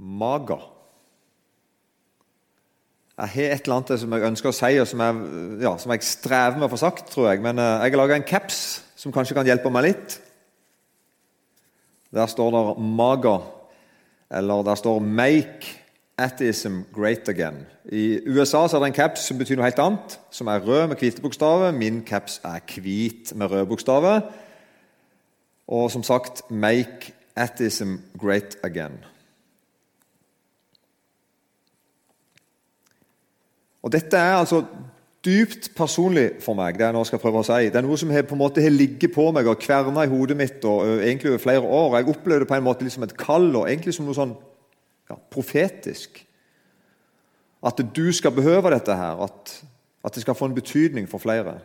maga. Jeg har et eller annet som jeg ønsker å si, og som jeg, ja, som jeg strever med å få sagt, tror jeg. Men eh, jeg har laga en caps som kanskje kan hjelpe meg litt. Der står det 'maga', eller der står 'make atheism great again'. I USA så er det en caps som betyr noe helt annet, som er rød med hvite bokstaver. Min caps er hvit med røde bokstaver. Og som sagt 'make atheism great again'. Og Dette er altså dypt personlig for meg. Det jeg nå skal prøve å si. Det er noe som har, på en måte har ligget på meg og kverna i hodet mitt og, og, egentlig over flere år. Jeg opplevde det på en måte liksom et kall og egentlig som noe sånn ja, profetisk. At du skal behøve dette her. At, at det skal få en betydning for flere.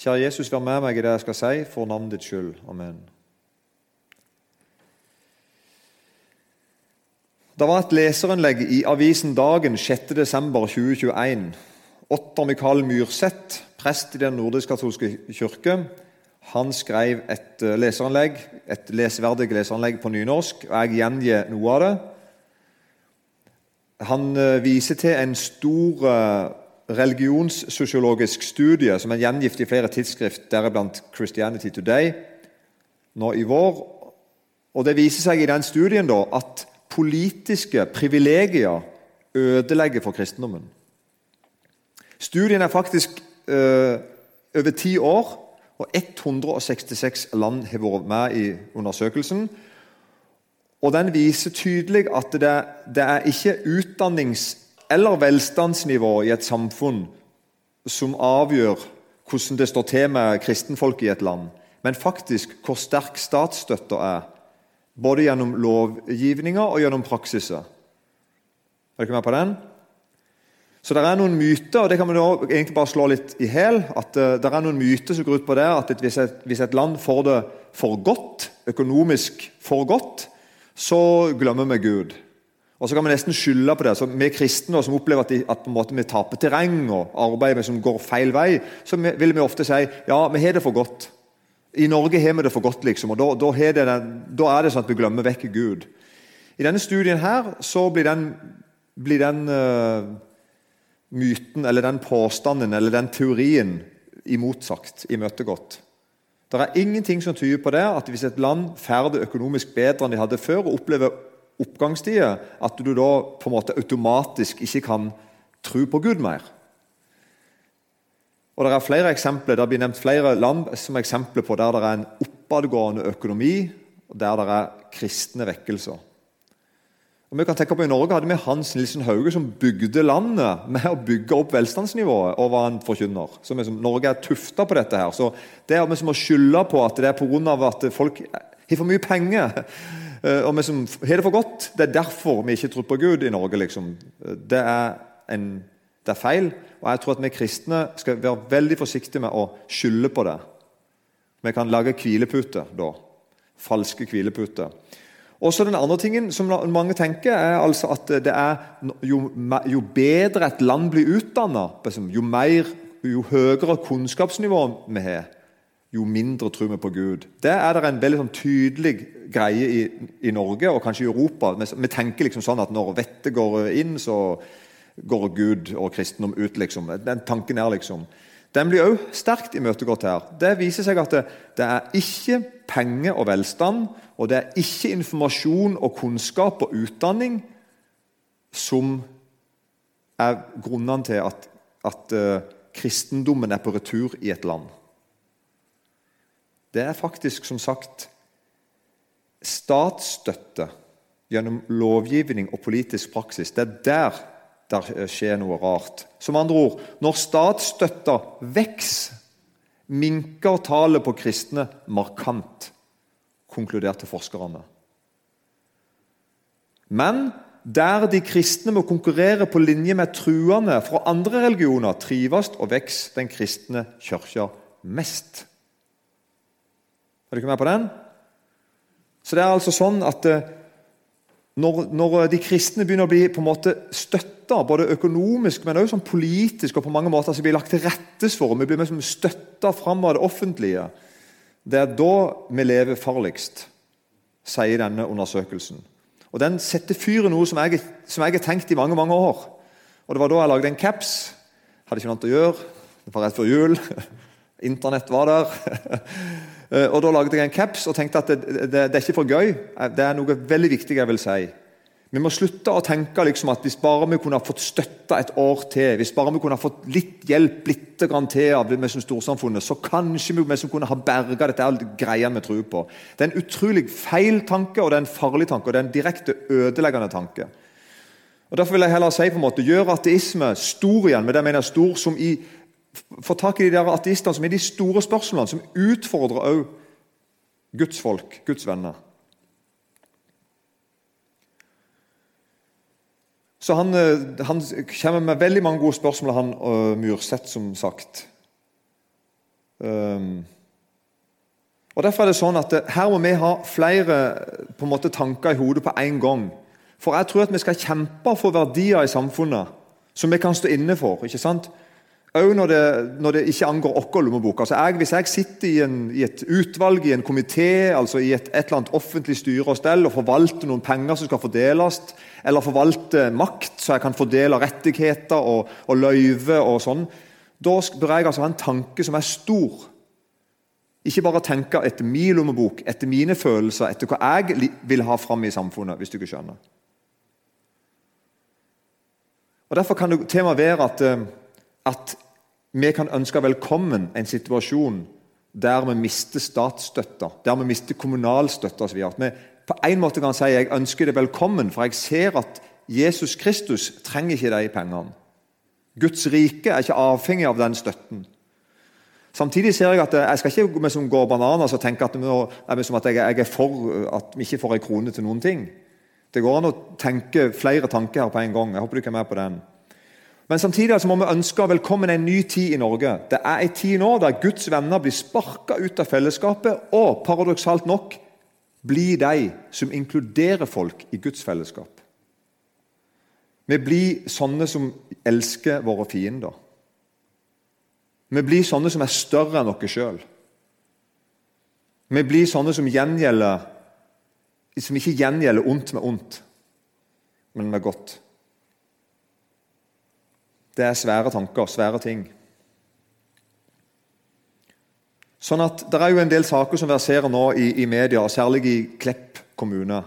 Kjære Jesus, vær med meg i det jeg skal si, for navnet ditt skyld. Amen. Det var et leserinnlegg i avisen Dagen 6.12.2021. Otter Mikael Myrseth, prest i Den nordisk-katolske kirke, han skrev et eh, leserinnlegg, et leseverdig leserinnlegg på nynorsk. og Jeg gjengir noe av det. Han eh, viser til en stor eh, religionssosiologisk studie som er gjengift i flere tidsskrift, deriblant Christianity Today, nå i vår. Og Det viser seg i den studien da, at politiske privilegier ødelegger for kristendommen. Studien er faktisk øh, over ti år, og 166 land har vært med i undersøkelsen. Og Den viser tydelig at det, det er ikke utdannings- eller velstandsnivået i et samfunn som avgjør hvordan det står til med kristenfolk i et land, men faktisk hvor sterk statsstøtta er både gjennom lovgivninga og gjennom praksiser. Er dere med på den? Så det er noen myter, og det kan vi egentlig bare slå litt i hæl. At uh, det er noen myter som går ut på det at hvis et, hvis et, land får det for godt, økonomisk for godt, så glemmer vi Gud. Og så kan vi nesten skylde på det. Så Vi kristne som opplever at, de, at vi taper terreng og arbeidet som går feil vei, så vil vi ofte si ja, vi har det for godt. I Norge har vi det for godt, liksom, og da, da, det, da, er det sånn at vi glemmer vekk Gud. I denne studien her så blir den, blir den uh, myten, eller den påstanden, eller den teorien imotsagt, imøtegått. Det er ingenting som tyder på det at hvis et land får det økonomisk bedre enn de hadde før, og opplever oppgangstider, at du da på en måte automatisk ikke kan tro på Gud mer. Og Det er flere eksempler, det blir nevnt flere land som eksempler på der det er en oppadgående økonomi, og der det er kristne vekkelser. Og vi kan tenke på I Norge hadde vi Hans Nilsen Hauge som bygde landet med å bygge opp velstandsnivået og var en forkynner. Så vi, Norge er tufta på dette. her. Så Det er vi som må skylde på at det er pga. at folk har for mye penger. Eh, og vi som har det for godt. Det er derfor vi ikke tror på Gud i Norge. liksom. Det er en det er feil, og jeg tror at vi kristne skal være veldig forsiktige med å skylde på det. Vi kan lage hvileputer da. Falske hvileputer. Også den andre tingen som mange tenker, er altså at det er jo, jo bedre et land blir utdanna, jo, jo høyere kunnskapsnivå vi har, jo mindre tror vi på Gud. Det er det en veldig sånn tydelig greie i, i, Norge og kanskje i Europa. Vi, vi tenker liksom sånn at når vettet går inn, så går Gud og kristendom ut. liksom. Den tanken er liksom. Den blir òg sterkt imøtegått her. Det viser seg at det, det, er ikke penger og velstand, og det er ikke informasjon og kunnskap og utdanning som er grunnene til at, at uh, kristendommen er på retur i et land. Det er faktisk, som sagt, statsstøtte gjennom lovgivning og politisk praksis. Det er der der skjer noe rart. Som andre ord, når statsstøtta vokser, minker tallet på kristne markant, konkluderte forskerne. Men der de kristne må konkurrere på linje med truende fra andre religioner, trives og vokser den kristne kirka mest. Er du ikke med på den? Så det er altså sånn at eh, når, når, de kristne begynner å bli på en måte støtta, både økonomisk, men også sånn politisk, og på mange måter så blir lagt til rettes for, og vi blir liksom støtta fram av det offentlige, det er da vi lever farligst. sier denne undersøkelsen. Og Den setter fyr i noe som jeg, som jeg har tenkt i mange mange år. Og Det var da jeg lagde en caps. Hadde ikke noe annet å gjøre. Det var rett før jul. Internett var der. og Da lagde jeg en caps og tenkte at det, det, det er ikke for gøy. Det er noe veldig viktig jeg vil si. Vi må slutte å tenke liksom at hvis bare vi kunne ha fått støtta et år til, hvis bare vi kunne ha fått litt hjelp litt til av med som storsamfunnet, så kanskje vi, vi kunne ha berga dette greia vi tror på. Det er en utrolig feil tanke, og det er en farlig tanke, og det er en direkte ødeleggende tanke. Og Derfor vil jeg heller si på en måte, gjør ateisme stor igjen, med det jeg mener stor, som i Få tak i de der ateistene som er de store spørsmålene, som utfordrer òg Guds folk, Guds venner. Så han, eh, han, kommer med veldig mange gode spørsmål, han uh, Myrseth, som sagt. Um, og Derfor er det sånn at eh, her må vi ha flere på en måte, tanker i hodet på en gang. For jeg tror at vi skal kjempe for verdier i samfunnet som vi kan stå inne for. ikke sant? Òg når, når, det ikke angår vår lommebok. Altså jeg, hvis jeg sitter i, en, i, et utvalg, i en komité, altså i et, et, eller annet offentlig styre og stell, og forvalter noen penger som skal fordeles, eller forvalter makt så jeg kan fordele rettigheter og, og løyve og sånn, da bør jeg altså ha en tanke som er stor. Ikke bare tenke etter min lommebok, etter mine følelser, etter hva jeg vil ha fram i samfunnet. hvis du ikke skjønner. Og Derfor kan det temaet være at, eh, at vi kan ønske velkommen en situasjon der vi mister statsstøtta, der vi mister kommunalstøtta osv. På en måte kan si jeg ønsker det velkommen, for jeg ser at Jesus Kristus trenger ikke de pengene. Guds rike er ikke avhengig av den støtten. Samtidig ser jeg at jeg skal ikke vi som går bananas og tenke at, at jeg er for at vi ikke får en krone til noen ting. Det går an å tenke flere tanker her på en gang. Jeg håper du ikke er med på den. Men samtidig må vi ønske velkommen en ny tid i Norge. Det er en tid nå der Guds venner blir sparka ut av fellesskapet, og paradoksalt nok blir de som inkluderer folk i Guds fellesskap. Vi blir sånne som elsker våre fiender. Vi blir sånne som er større enn oss sjøl. Vi blir sånne som, som ikke gjengjelder ondt med ondt, men med godt. Det er svære tanker, svære ting. Sånn at Det er jo en del saker som verserer nå i, i media, særlig i Klepp kommune.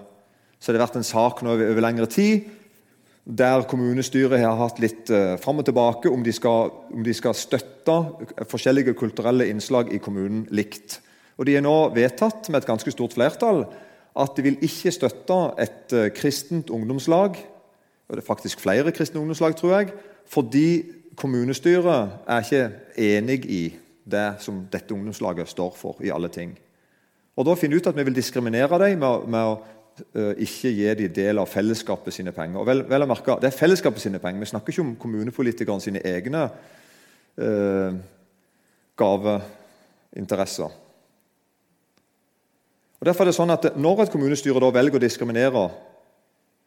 Så det har vært en sak nå over, over lengre tid der kommunestyret har hatt litt uh, fram og tilbake om de, skal, om de skal støtte forskjellige kulturelle innslag i kommunen likt. Og De er nå vedtatt med et ganske stort flertall at de vil ikke støtte et uh, kristent ungdomslag, og det er faktisk flere kristne ungdomslag, tror jeg, fordi kommunestyret er ikke enig i det som dette ungdomslaget står for i alle ting. Og Da finner vi ut at vi vil diskriminere dem med, med å uh, ikke gi dem del av fellesskapet sine penger. Og vel, vel å merke, Det er fellesskapet sine penger. Vi snakker ikke om kommunepolitikerne sine egne uh, gaveinteresser. Og Derfor er det sånn at Når et kommunestyre velger å diskriminere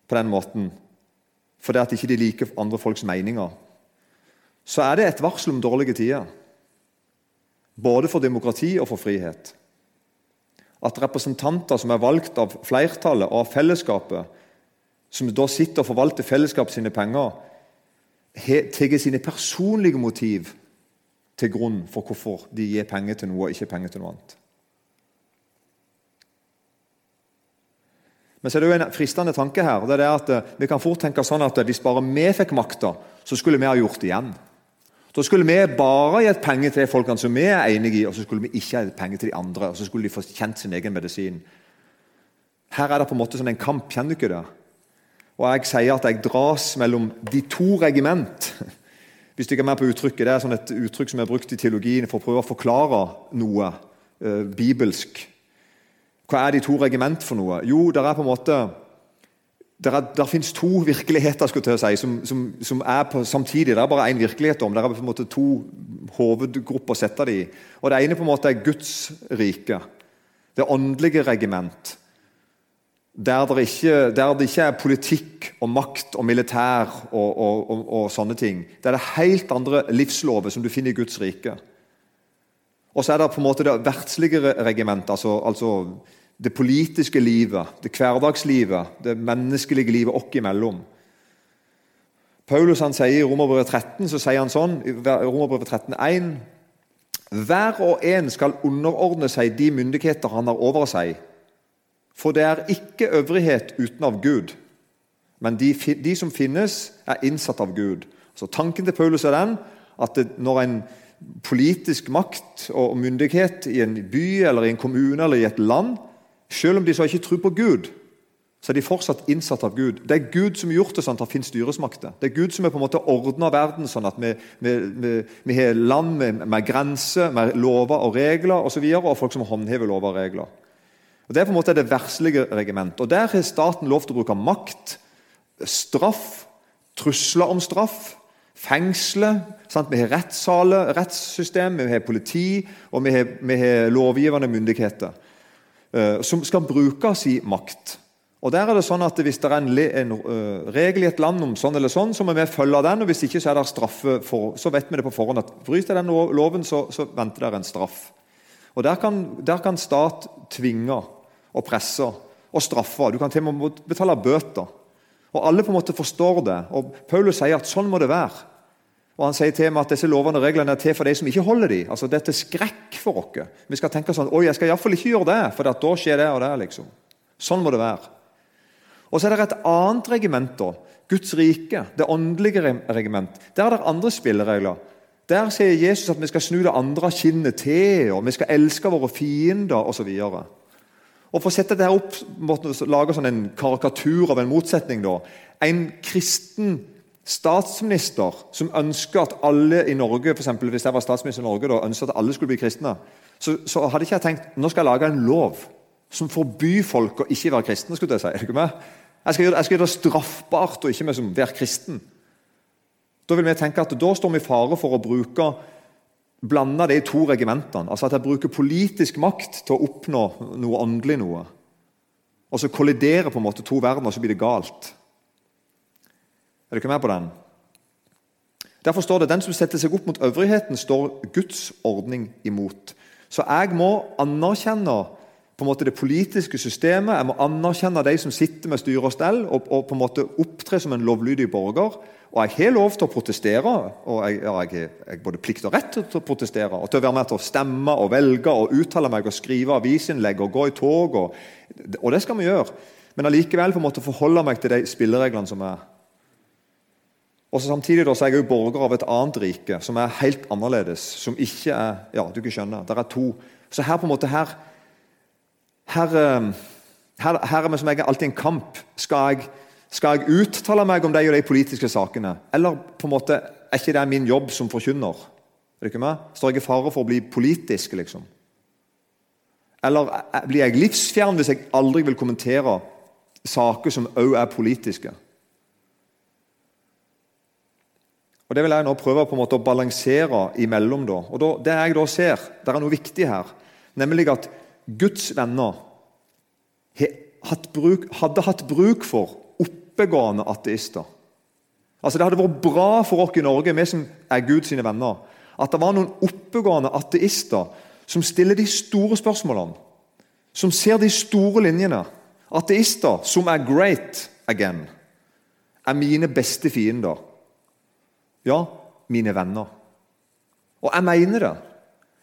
på den måten, fordi at ikke liker andre folks meninger, så er det et varsel om dårlige tider. Både for demokrati og for frihet. At representanter som er valgt av flertallet og av fellesskapet, som da sitter og forvalter fellesskapet sine penger, tar sine personlige motiv til grunn for hvorfor de gir penger til noe og ikke penger til noe annet. Men så er det jo en fristende tanke her. det er det at eh, Vi kan fort tenke sånn at hvis bare vi fikk makta, så skulle vi ha gjort det igjen. Da skulle vi bare gitt penger til de folkene som vi er enige i, og så skulle vi ikke gitt penger til de andre. og Så skulle de få kjent sin egen medisin. Her er det på en måte sånn en kamp, kjenner du ikke det? Og jeg sier at jeg dras mellom de to regiment. Hvis du ikke er med på uttrykket, Det er sånn et uttrykk som er brukt i teologien for å prøve å forklare noe eh, bibelsk. Hva er de to regiment for noe? Jo, det er på en måte der, er, der finnes to virkeligheter skulle jeg si, som, som, som, er på samtidig. Det er bare én virkelighet om. Det er på en måte to hovedgrupper å sette det i. Og Det ene på en måte er Guds rike. Det åndelige regiment. Der det, ikke, der det ikke er politikk og makt og militær og, og, og, og sånne ting. Det er det helt andre livslover som du finner i Guds rike. Og så er det på en måte det verdslige regimentet, altså, altså det politiske livet, det hverdagslivet, det menneskelige livet oss imellom. Paulus han sier i Romerbrevet 13 så sier han sånn, i Romerbrevet 13, Hver og en skal underordne seg de myndigheter han har over seg. For det er ikke øvrighet uten av Gud, men de, de som finnes, er innsatt av Gud. Så Tanken til Paulus er den at det, når en politisk makt og myndighet i en by eller i en kommune eller i et land selv om de så ikke tror på Gud, så er de fortsatt innsatt av Gud. Det er Gud som har gjort det sånn at det finnes styresmakter. Det er Gud som har på en måte ordna verden sånn at vi, har land med, med, grenser, med lover og regler osv., og, så videre, og folk som håndhever lover og regler. Og Det er på en måte det verslige regiment. Og Der har staten lov til å bruke makt, straff, trusler om straff, fengsle. Sant? Vi har rettssaler, rettssystem, vi har politi, og vi har, vi har lovgivende myndigheter. Eh, som skal bruke sin makt. Og der er det sånn at Hvis det er en, en uh, regel i et land om sånn eller sånn, så må vi følge den. og Hvis ikke så er det straffe for, så vet vi det på forhånd at bryter den loven, så, så venter det en straff. Og Der kan, der kan stat tvinge og presse og straffe. Du kan til og med betale bøter. Og Alle på en måte forstår det. og Paulus sier at sånn må det være. Og Han sier til meg at disse lovene og reglene er til for de som ikke holder de. Altså, Dette er skrekk for oss. Vi skal tenke sånn Oi, jeg skal iallfall ikke gjøre det, for da skjer det og det. liksom. Sånn må det være. Og Så er det et annet regiment, da. Guds rike, det åndelige regiment. Der er det andre spilleregler. Der sier Jesus at vi skal snu det andre kinnet til, og vi skal elske våre fiender osv. Og For å sette dette opp, måtte lage sånn en karikatur av en motsetning. da. En kristen statsminister som ønsker at alle i Norge for eksempel, hvis jeg var statsminister i Norge, da, ønsket at alle skulle bli kristne, så, så, hadde ikke jeg tenkt nå skal jeg lage en lov som forbyr folk å ikke være kristne. skulle Jeg si. Er du ikke med? Jeg skal, jeg skal gjøre det straffbart å ikke være kristen. Da vil vi tenke at da står vi i fare for å bruke blande det i to regimentene. Altså at jeg bruker politisk makt til å oppnå noe åndelig. noe. Og så kolliderer på en måte to verdener, og så blir det galt. Er du ikke med på den? Derfor står det den som setter seg opp mot øvrigheten, står Guds ordning imot. Så jeg må anerkjenne på en måte det politiske systemet, jeg må anerkjenne de som sitter med styre og stell, og, og, på en måte opptre som en lovlydig borger. Og jeg har lov til å protestere, og jeg har både plikt og rett til å protestere. Og til å være med til å stemme og velge og uttale meg og skrive avisinnlegg og gå i tog. Og, og det skal vi gjøre. Men allikevel på en forholde meg til de spillereglene som er. Og Samtidig da, så er jeg jo borger av et annet rike som er helt annerledes. Som ikke er Ja, du kan skjønne. Det er to. Så her på en måte her Her, eh, her, her er vi som jeg alltid en kamp. Skal jeg, skal jeg uttale meg om de og de politiske sakene? Eller på en måte er ikke det min jobb som forkynner? Er det ikke meg? Står jeg i fare for å bli politisk, liksom? Eller blir jeg livsfjern hvis jeg aldri vil kommentere saker som òg er politiske? Og Det vil jeg nå prøve på en måte å balansere imellom. da. Og da, Det jeg da ser, det er noe viktig her, nemlig at Guds venner hadde hatt bruk for oppegående ateister. Altså Det hadde vært bra for oss i Norge, vi som er Guds venner, at det var noen oppegående ateister som stiller de store spørsmålene, som ser de store linjene. Ateister som er great again, er mine beste fiender. Ja, mine venner. Og jeg mener det.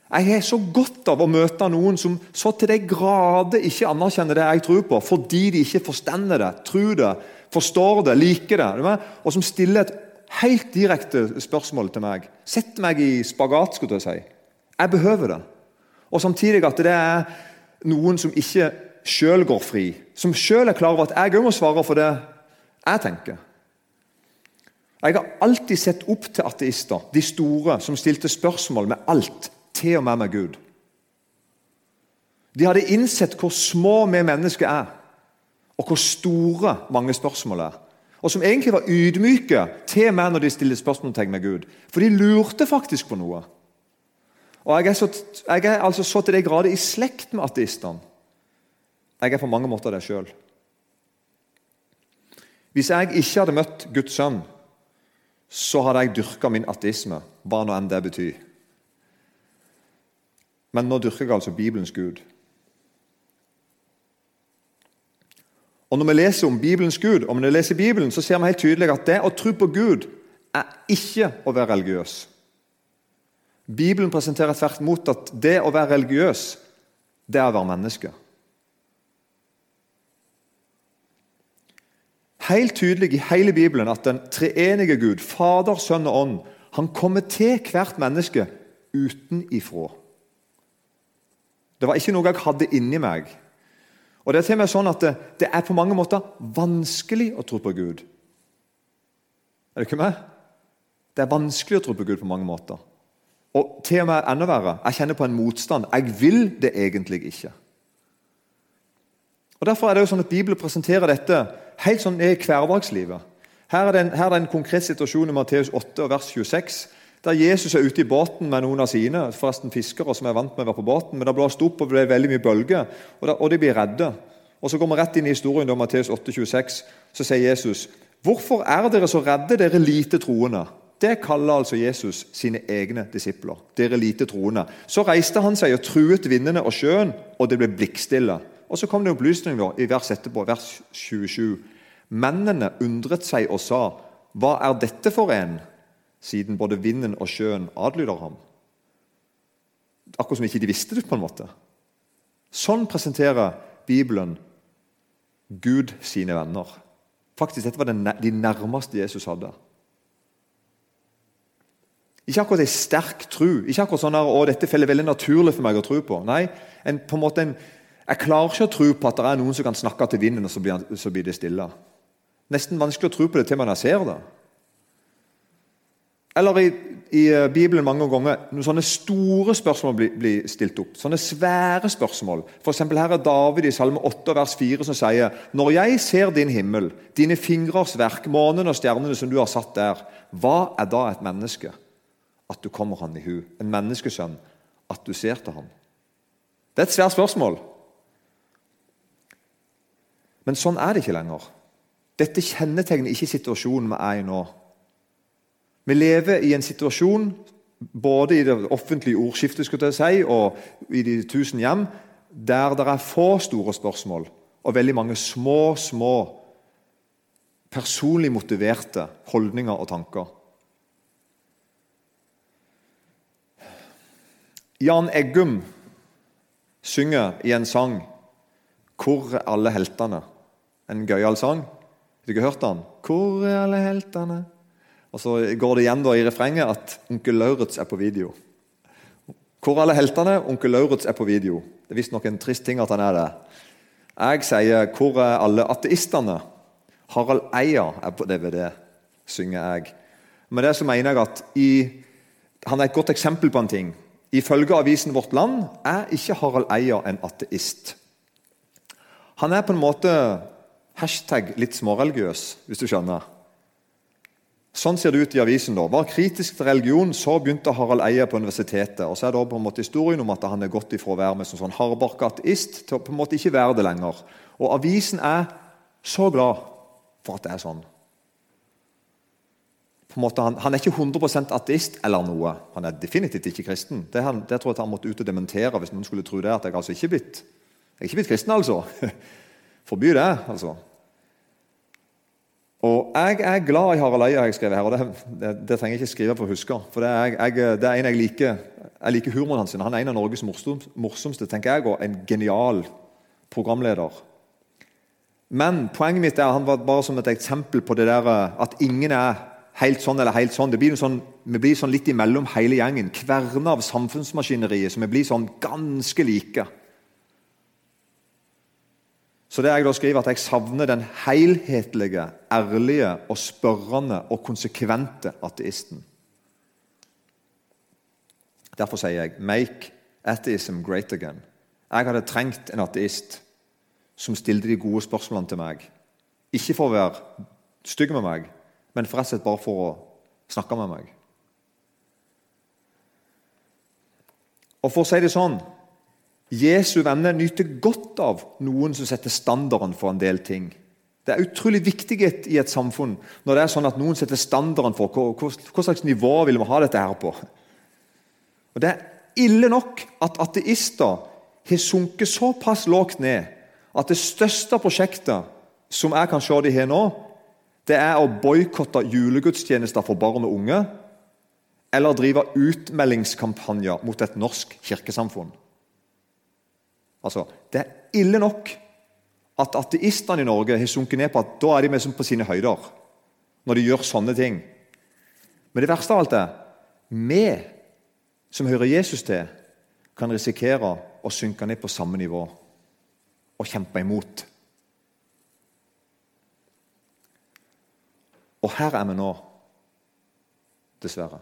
Jeg har så godt av å møte noen som så til de grader ikke anerkjenner det jeg tror på, fordi de ikke forstår det, tror det, forstår det, liker det. Og som stiller et helt direkte spørsmål til meg. Setter meg i spagat. skulle jeg si. Jeg behøver det. Og samtidig at det er noen som ikke sjøl går fri. Som sjøl er klar over at jeg òg må svare for det jeg tenker. Jeg har alltid sett opp til ateister, de store, som stilte spørsmål med alt, til og med med Gud. De hadde innsett hvor små vi mennesker er, og hvor store mange spørsmål er. Og som egentlig var ydmyke til meg når de stilte spørsmål til med Gud. For de lurte faktisk på noe. Og Jeg er, så, jeg er altså så til de grader i slekt med ateistene. Jeg er på mange måter det sjøl. Hvis jeg ikke hadde møtt Guds sønn så hadde jeg dyrka min ateisme, hva nå enn det betyr. Men nå dyrker jeg altså Bibelens Gud. Og Når vi leser om Bibelens Gud, og når vi leser Bibelen, så ser vi helt tydelig at det å tro på Gud er ikke å være religiøs. Bibelen presenterer tvert imot at det å være religiøs, det er å være menneske. Helt tydelig i hele Bibelen at den treenige Gud, Fader, Sønn og Ånd, han kommer til hvert menneske utenifra. Det var ikke noe jeg hadde inni meg. Og Det er til meg sånn at det, det er på mange måter vanskelig å tro på Gud. Er det ikke meg? Det er vanskelig å tro på Gud på mange måter. Og til og med enda verre, jeg kjenner på en motstand. Jeg vil det egentlig ikke. Og Derfor er det jo sånn at Bibelen presenterer dette helt sånn i hverdagslivet. Her er, det en, her er det en konkret situasjon i Matteus 8, vers 26, der Jesus er ute i båten med noen av sine, forresten fiskere som er vant med å være på båten. Men det blåste opp og ble veldig mye bølger, og, og, de blir redde. Og Så går vi rett inn i historien om Matteus 8, 26, så sier Jesus.: Hvorfor er dere så redde, dere lite troende? Det kaller altså Jesus sine egne disipler. Dere lite troende. Så reiste han seg og truet vindene og sjøen, og det ble blikkstille. Og Så kom det opplysning da, i vers etterpå, vers 27. Mennene undret seg og sa, 'Hva er dette for en?' siden både vinden og sjøen adlyder ham. Akkurat som ikke de visste det. på en måte. Sånn presenterer Bibelen Gud sine venner. Faktisk, Dette var de nærmeste Jesus hadde. Ikke akkurat en sterk tro. Ikke akkurat sånn at dette faller veldig naturlig for meg å tro på. Nei, en, på en måte en, Jeg klarer ikke å tro på at det er noen som kan snakke til vinden, og så blir, det stille. Nesten vanskelig å tro på det til man ser det. Eller i, i eh, Bibelen mange ganger når sånne store spørsmål blir, blir stilt opp. Sånne svære spørsmål. For Her er David i Salme 8 vers 4 som sier Når jeg ser din himmel, dine fingrers verk, månen og stjernene som du har satt der, hva er da et menneske? at du kommer han i hu. En menneskesønn. At du ser til ham. Det er et svært spørsmål. Men sånn er det ikke lenger. Dette kjennetegner ikke situasjonen vi er i nå. Vi lever i en situasjon, både i det offentlige ordskiftet skulle jeg si, og i de tusen hjem, der det er få store spørsmål og veldig mange små, små personlig motiverte holdninger og tanker. Jan Eggum synger i en sang 'Hvor er alle heltene?' En gøyal sang. Har ikke hørt den? 'Hvor er alle heltene?' Og Så går det igjen da i refrenget at onkel Lauritz er på video. Hvor er alle heltene? Onkel Lauritz er på video. Det er visstnok en trist ting at han er det. Jeg sier 'Hvor er alle ateistene?' Harald Eia er på DVD, synger jeg. Med det så mener jeg at i, han er et godt eksempel på en ting. Ifølge avisen Vårt Land er ikke Harald Eia en ateist. Han er på en måte hashtag litt småreligiøs, hvis du skjønner. Sånn ser det ut i avisen. da. Var kritisk til religion, så begynte Harald Eia på universitetet. Og så er det på en måte historien om at han er gått ifra å være med som sånn hardbarka ateist til å på en måte ikke være det lenger. Og avisen er så glad for at det er sånn på en måte, han, han, er ikke 100% ateist eller noe. Han er definitivt ikke kristen. Det, han, det tror jeg han måtte ut og dementere hvis noen skulle tro det. at Jeg altså ikke blitt, jeg er ikke blitt kristen, altså. Forby det, altså. Jeg er glad i Harald Eia, jeg skrevet her. og Det, det, det trenger jeg ikke skrive for å huske. for Det er, jeg, det er en jeg liker. Jeg liker humoren hans. Han er en av Norges morsomste, tenker jeg, og en genial programleder. Men poenget mitt er han var bare som et eksempel på det der at ingen er helt sånn eller helt sånn. Blir sånn, Vi blir sånn litt imellom hele gjengen. Kverner av samfunnsmaskineriet. Så vi blir sånn ganske like. Så det jeg da skriver at jeg savner den helhetlige, ærlige og spørrende og konsekvente ateisten. Derfor sier jeg 'make atheism great again'. Jeg hadde trengt en ateist som stilte de gode spørsmålene til meg. Ikke for å være stygg med meg, men for rett og slett bare for å snakke med meg. Og for å si det sånn Jesu venner nyter godt av noen som setter standarden for en del ting. Det er utrolig viktig i et samfunn når det er sånn at noen setter standarden for hva slags nivå vil vi ha dette her på. Og Det er ille nok at ateister har sunket såpass lågt ned at det største prosjektet som jeg kan se de har nå, det er å boikotte julegudstjenester for barn og unge eller drive utmeldingskampanjer mot et norsk kirkesamfunn. Altså, Det er ille nok at ateistene i Norge har sunket ned på at da er de liksom på sine høyder når de gjør sånne ting. Men det verste av alt er vi som hører Jesus til, kan risikere å synke ned på samme nivå og kjempe imot. Og her er vi nå, dessverre.